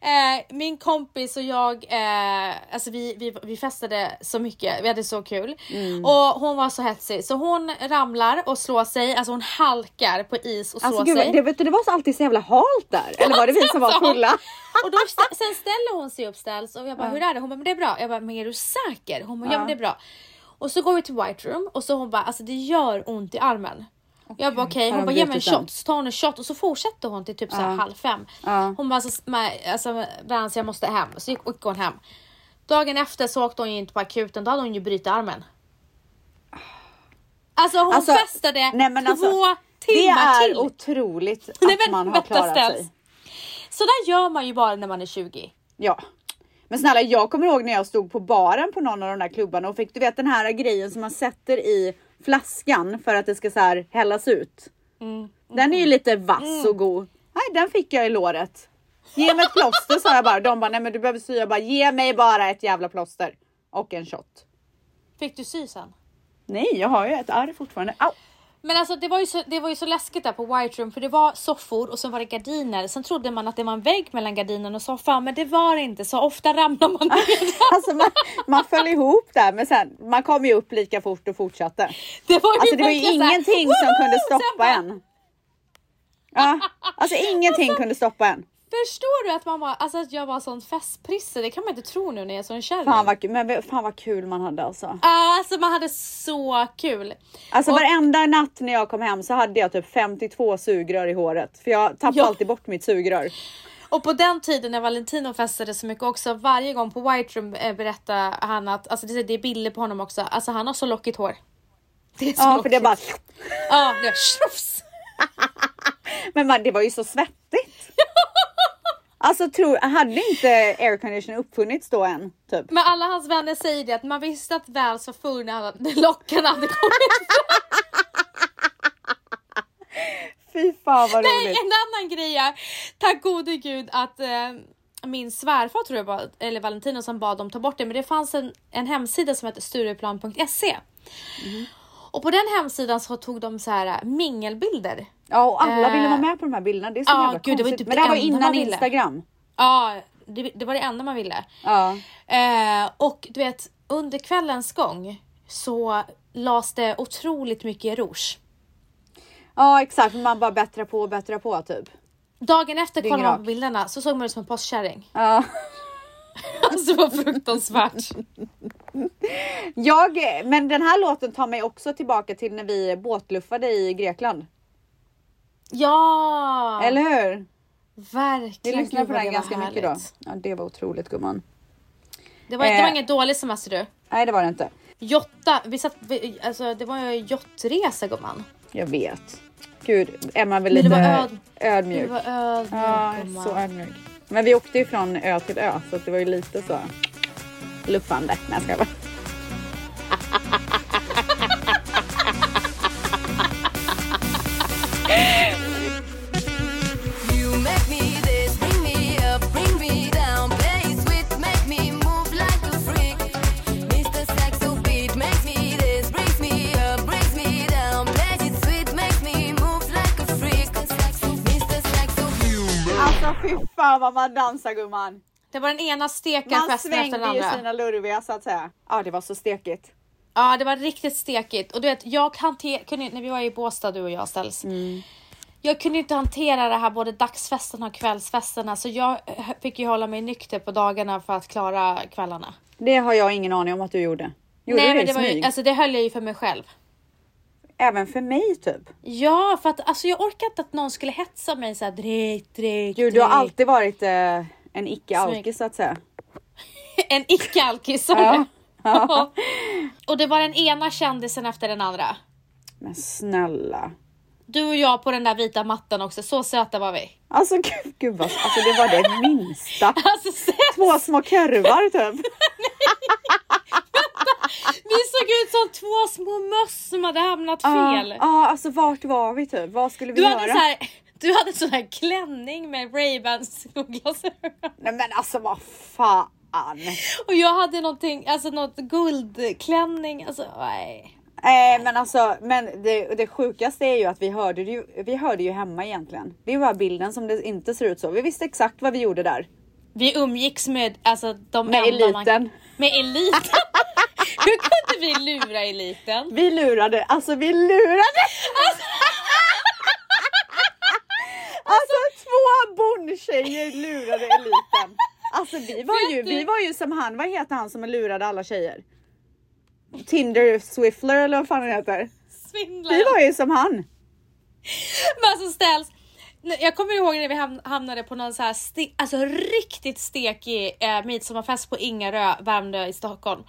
Eh, min kompis och jag, eh, alltså vi, vi, vi festade så mycket, vi hade så kul. Mm. Och hon var så hetsig så hon ramlar och slår sig, alltså hon halkar på is och slår Alltså gud, sig. det, vet du, det var så alltid så jävla halt där. Eller var det vi som var fulla? Och då sen ställer hon sig upp ställs och jag bara hur är det? Hon bara men det är bra. Jag bara men är du säker? Hon bara ja, men det är bra. Och så går vi till White Room och så hon bara alltså det gör ont i armen. Jag bara okej, Har hon bara ge mig en shot. Så tar hon en shot och så fortsätter hon till typ så halv fem. Hon bara alltså, alltså Vans jag måste hem. Så gick, gick hon hem. Dagen efter så åkte hon ju inte på akuten, då hade hon ju brutit armen. Alltså hon Alltså, festade nej, men två alltså, Det timmar är till. otroligt Nej, att men man har klarat ställs. sig. Så där gör man ju bara när man är 20. Ja. Men snälla jag kommer ihåg när jag stod på baren på någon av de där klubbarna och fick du vet den här grejen som man sätter i flaskan för att det ska så här hällas ut. Mm. Den är ju lite vass och god. Nej den fick jag i låret. Ge mig ett plåster sa jag bara. De bara nej men du behöver sy. Jag bara ge mig bara ett jävla plåster. Och en shot. Fick du sy sen? Nej jag har ju ett ärr fortfarande. Au. Men alltså det var, ju så, det var ju så läskigt där på White Room för det var soffor och så var det gardiner. Sen trodde man att det var en vägg mellan gardinen och soffan men det var det inte så ofta ramlar man ner. Alltså man, man föll ihop där men sen man kom ju upp lika fort och fortsatte. Det var ju, Alltså det var ju ingenting som kunde stoppa en. Ja, alltså ingenting kunde stoppa en. Förstår du att, man var, alltså att jag var sån festprisse? Det kan man inte tro nu när jag är sån kärring. Fan vad, men fan vad kul man hade alltså. Alltså man hade så kul. Alltså Och- varenda natt när jag kom hem så hade jag typ 52 sugrör i håret. För jag tappade Ja. alltid bort mitt sugrör. Och på den tiden när Valentino festade så mycket också, varje gång på White Room eh, berättade han att, alltså det, det är bilder på honom också, alltså han har så lockigt hår. Det är så Ja för lockigt. det bara... Ja, det är! Men man, det var ju så svettigt. Alltså tror, hade inte aircondition uppfunnits då än? Typ. Men alla hans vänner säger det att man visste att Vals var full när lockarna hade kommit. Fy fan vad Nej, roligt. en annan grej är, tack gode gud att eh, min svärfar tror jag var, eller Valentino som bad dem ta bort det, men det fanns en, en hemsida som hette Stureplan.se. Mhm. Och på den hemsidan så tog de så här äh, mingelbilder. Ja och alla Eh, ville vara med på de här bilderna. Det är så ja, jävla gud, det var konstigt. typ Men det här var innan. Instagram. Ja, det, det var det enda man ville. Ja. Eh, och du vet, under kvällens gång så lades det otroligt mycket rouge. Ja exakt, man bara bättrar på och bättrar på typ. Dagen efter kollade man på bilderna så såg man ut som en postkärring. Ja. Alltså var fruktansvärt. Jag, men den här låten tar mig också tillbaka till när vi båtluffade i Grekland. Ja! Eller hur? Vi Verkligen. lyssnade på vad den ganska mycket då. härligt. Ja, det var otroligt gumman. Det var, det var Eh. ingen dålig semester du. Nej det var det inte. Jotta, vi satt, vi, alltså det var ju jottresa gumman. Jag vet. Gud, Emma är väl lite var öd- ödmjuk. Det var ödmjuk Ja, gumman. så ödmjuk. Men vi åkte ju från ö till ö så det var ju lite så luffande. Nej jag skojar vad man dansar gumman. Det var den ena Man stekarfesten efter svängde den ju andra. sina lurviga så att säga. Ja det var så stekigt. Ja det var riktigt stekigt och du vet jag hanter, kunde, när vi var i Båstad du och jag ställs. Mm. Jag kunde inte hantera det här både dagsfesterna och kvällsfesterna så jag fick ju hålla mig nykter på dagarna för att klara kvällarna. Det har jag ingen aning om att du gjorde. Gjorde Nej du det men i det var ju, alltså det höll jag ju för mig själv. Även för mig typ. Ja för att alltså jag orkar inte att någon skulle hetsa mig såhär drick, drick, Gud du har drick. alltid varit eh, en icke-alkis så att säga. En icke-alkis sa Ja. Ja. Och det var den ena kändisen efter den andra. Men snälla. Du och jag på den där vita mattan också, så söta var vi. Alltså gud, gud vad, alltså det var det minsta. Alltså, Två små kurvar typ. Vi såg ut som två små möss som hade hamnat fel. Ja, alltså vart var vi typ? Vad skulle vi Du göra? hade, så här, du hade sån här klänning med Ray-Bans solglasögon. Nej men alltså vad fan. Och jag hade någonting, alltså något guldklänning. Alltså nej. Nej men alltså, men det, det sjukaste är ju att vi hörde, ju, vi hörde ju hemma egentligen. Det är bara bilden som det inte ser ut så. Vi visste exakt vad vi gjorde där. Vi umgicks med alltså, de Med enda Man, eliten. med eliten. Hur kunde vi lura eliten? Vi lurade, alltså vi lurade! Alltså två bondtjejer lurade eliten. Alltså vi var, ju, vi var ju som han, vad heter han som lurade alla tjejer? Tinder Swiffler eller vad fan han heter. Svindlare. Vi var ju som han. Men alltså ställs. Jag kommer ihåg när vi ham- hamnade på någon så här ste- alltså riktigt stekig eh, midsommarfest på Ingarö, Värmdö i Stockholm.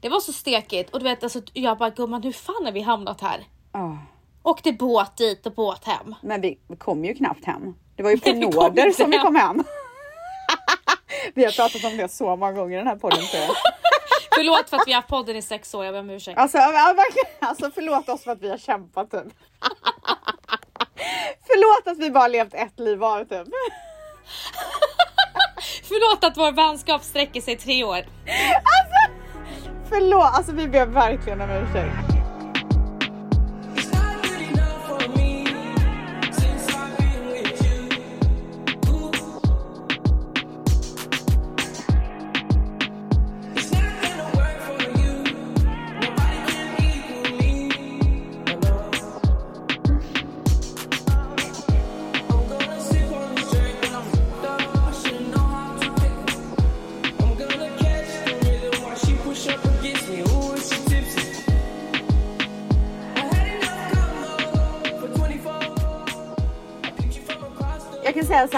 Det var så stekigt och du vet alltså jag bara gumman hur fan har vi hamnat här? Ja, Åkte båt dit och båt hem. men vi, kom ju knappt hem. Det var ju på nåder som vi kom hem. vi har pratat om det så många gånger i den här podden tror jag. Förlåt för att vi har haft podden i sex år, jag ber om ursäkt. Alltså, alltså förlåt oss för att vi har kämpat typ. förlåt att vi bara levt ett liv var typ. Förlåt att vår vänskap sträcker sig tre år. Förlåt, alltså vi ber verkligen om ursäkt.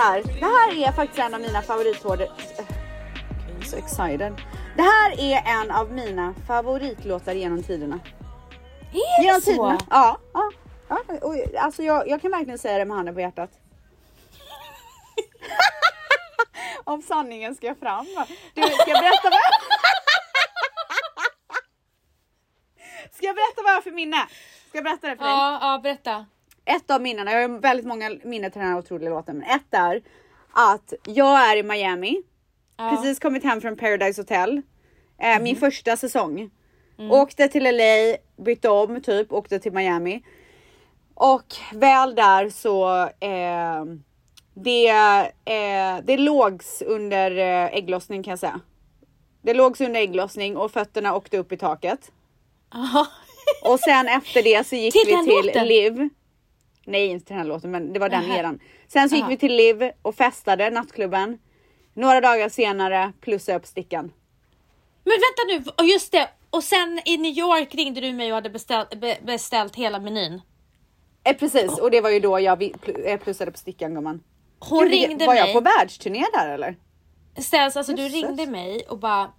Här. Det här är faktiskt en av mina är så excited. Det här är en av mina favoritlåtar genom tiderna. Är Genom det så? tiderna. Ja, ja, ja. Och, alltså jag, jag kan verkligen säga det med handen på hjärtat. Om sanningen ska fram. Du, ska jag berätta vad Ska jag berätta vad jag har för minne? Ska jag berätta det för dig? Ja, ja berätta. Ett av minnena, jag har väldigt många minnen till den här otroliga låten, men ett är att jag är i Miami, Ja. precis kommit hem från Paradise Hotel, eh, min första säsong. Åkte till LA, bytte om typ, åkte till Miami. Och väl där så eh, det, eh, det lågs under eh, ägglossning kan jag säga. Det lågs under ägglossning och fötterna åkte upp i taket. Ja. Och sen efter det så gick Till vi till? Liv. Nej inte till den här låten men det var den Nähä. eran. Sen så gick Aha. vi till Liv och festade nattklubben. Några dagar senare plussade jag upp stickan. Men vänta nu, just det. Och sen i New York ringde du mig och hade beställt, be, beställt hela menyn. Eh, precis och det var ju då jag eh, plussade upp stickan gumman. Hon Gud, ringde var mig. jag på världsturné där eller? Ställs, alltså du Jösses. ringde mig och bara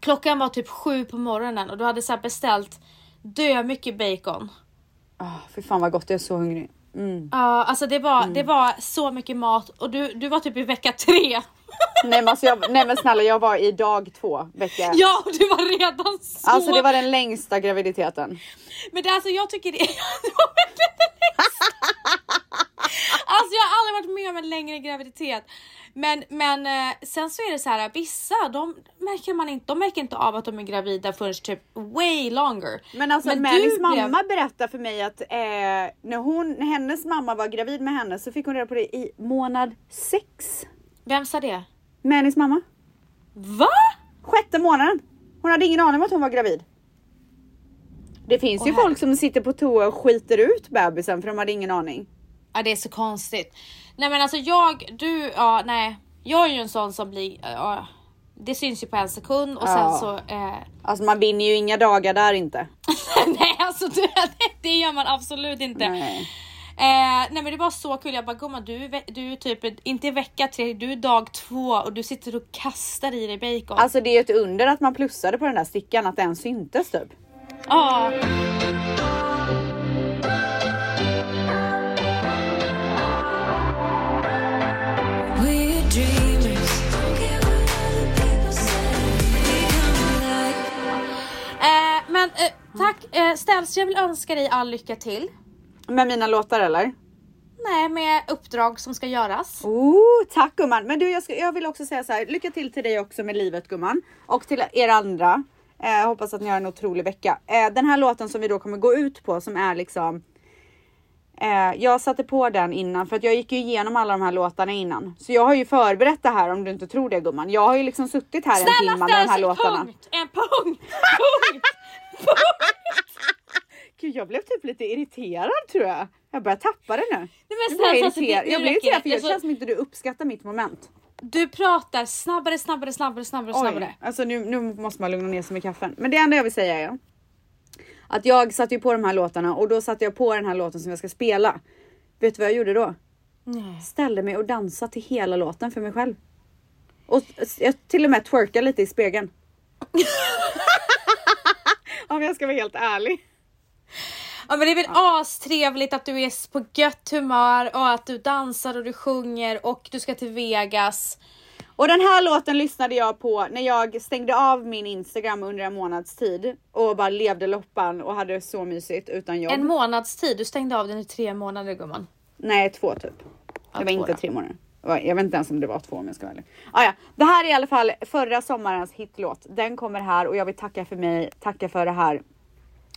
Klockan var typ sju på morgonen och du hade så beställt dö mycket bacon. Oh, för fan vad gott, jag är så hungrig. Mm. Ja, alltså det var, det var så mycket mat och du, du var typ i vecka tre. nej, men alltså jag, nej men snälla jag var i dag två vecka. Ja, du var redan så... Alltså det var den längsta graviditeten. Men det, alltså jag tycker det, det var verkligen det längsta. Alltså jag har aldrig varit med om en längre graviditet. Men, men eh, sen så är det så här, vissa de märker man inte, de märker inte av att de är gravida förrän typ way longer. Men alltså Men mamma blev- berättade för mig att eh, när, hon, när hennes mamma var gravid med henne så fick hon reda på det i månad sex. Vem sa det? Mellys mamma. Va? Sjätte månaden. Hon hade ingen aning om att hon var gravid. Det finns ju Åh, folk som sitter på toa och skiter ut bebisen för de hade ingen aning. Ja det är så konstigt. Nej men alltså jag, du, ja nej. Jag är ju en sån som blir, ja, det syns ju på en sekund och Ja. sen så eh, Alltså man vinner ju inga dagar där inte. nej alltså det, det gör man absolut inte. Nej. Eh, nej men det var så kul, jag bara gumman du, du är typ inte vecka tre, du är dag två och du sitter och kastar i dig bacon. Alltså det är ju ett under att man plussade på den där stickan, att den syntes typ. Ja. Ställs, jag vill önska dig all lycka till. Med mina låtar eller? Nej, med uppdrag som ska göras. Oh, tack gumman. Men du, jag, ska, jag vill också säga så här. Lycka till till dig också med livet gumman. Och till er andra. Eh, hoppas att ni har en otrolig vecka. Eh, den här låten som vi då kommer gå ut på som är liksom. Eh, jag satte på den innan för att jag gick ju igenom alla de här låtarna innan. Så jag har ju förberett det här om du inte tror det gumman. Jag har ju liksom suttit här en Snälla timme med de här låtarna. punkt! En punkt! Punkt! Gud, jag blev typ lite irriterad tror jag. Jag börjar tappa det nu. Nej, Jag, men alltså, irriterad. det- jag blir irriterad för det. det känns som inte du uppskattar mitt moment. Du pratar snabbare, snabbare, snabbare, snabbare, snabbare. Oj, alltså nu, nu måste man lugna ner sig med kaffen. Men det enda jag vill säga är att jag satte ju på de här låtarna och då satte jag på den här låten som jag ska spela. Vet du vad jag gjorde då? Nej. Ställde mig och dansade till hela låten för mig själv. Och jag till och med twerkade lite i spegeln. Om jag ska vara helt ärlig. Ja men det är väl astrevligt att du är på gött humör och att du dansar och du sjunger och du ska till Vegas. Och den här låten lyssnade jag på när jag stängde av min Instagram under en månads tid och bara levde loppan och hade det så mysigt utan jobb. En månads tid, du stängde av den i tre månader gumman. Nej, två typ. Det var inte då. tre månader. Jag vet inte ens om det var två om jag ska vara ärlig. Ah, ja. Det här är i alla fall förra sommarens hitlåt. Den kommer här och jag vill tacka för mig, tacka för det här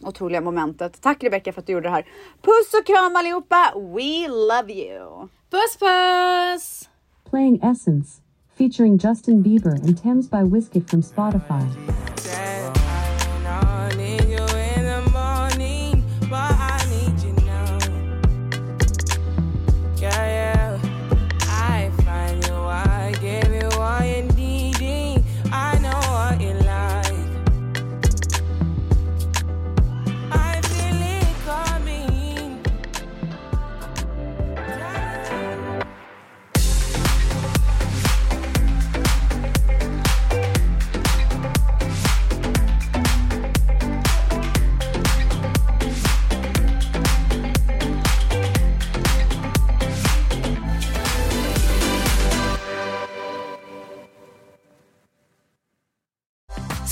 otroliga momentet. Tack Rebecca för att du gjorde det här. Puss och kram allihopa! We love you! Puss puss! Playing Essence, featuring Justin Bieber and Thames by Wizkid from Spotify.